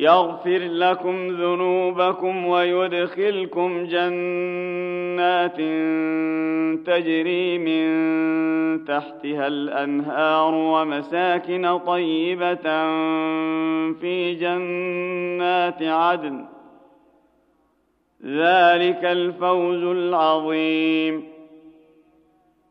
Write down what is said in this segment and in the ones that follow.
يغفر لكم ذنوبكم ويدخلكم جنات تجري من تحتها الأنهار ومساكن طيبة في جنات عدن. ذلك الفوز العظيم.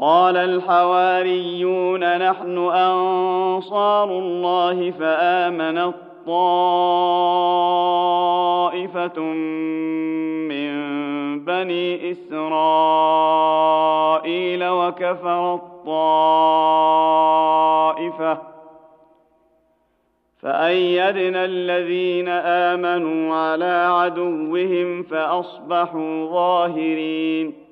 قال الحواريون نحن أنصار الله فامنت طائفه من بني إسرائيل وكفرت طائفه فأيدنا الذين آمنوا على عدوهم فأصبحوا ظاهرين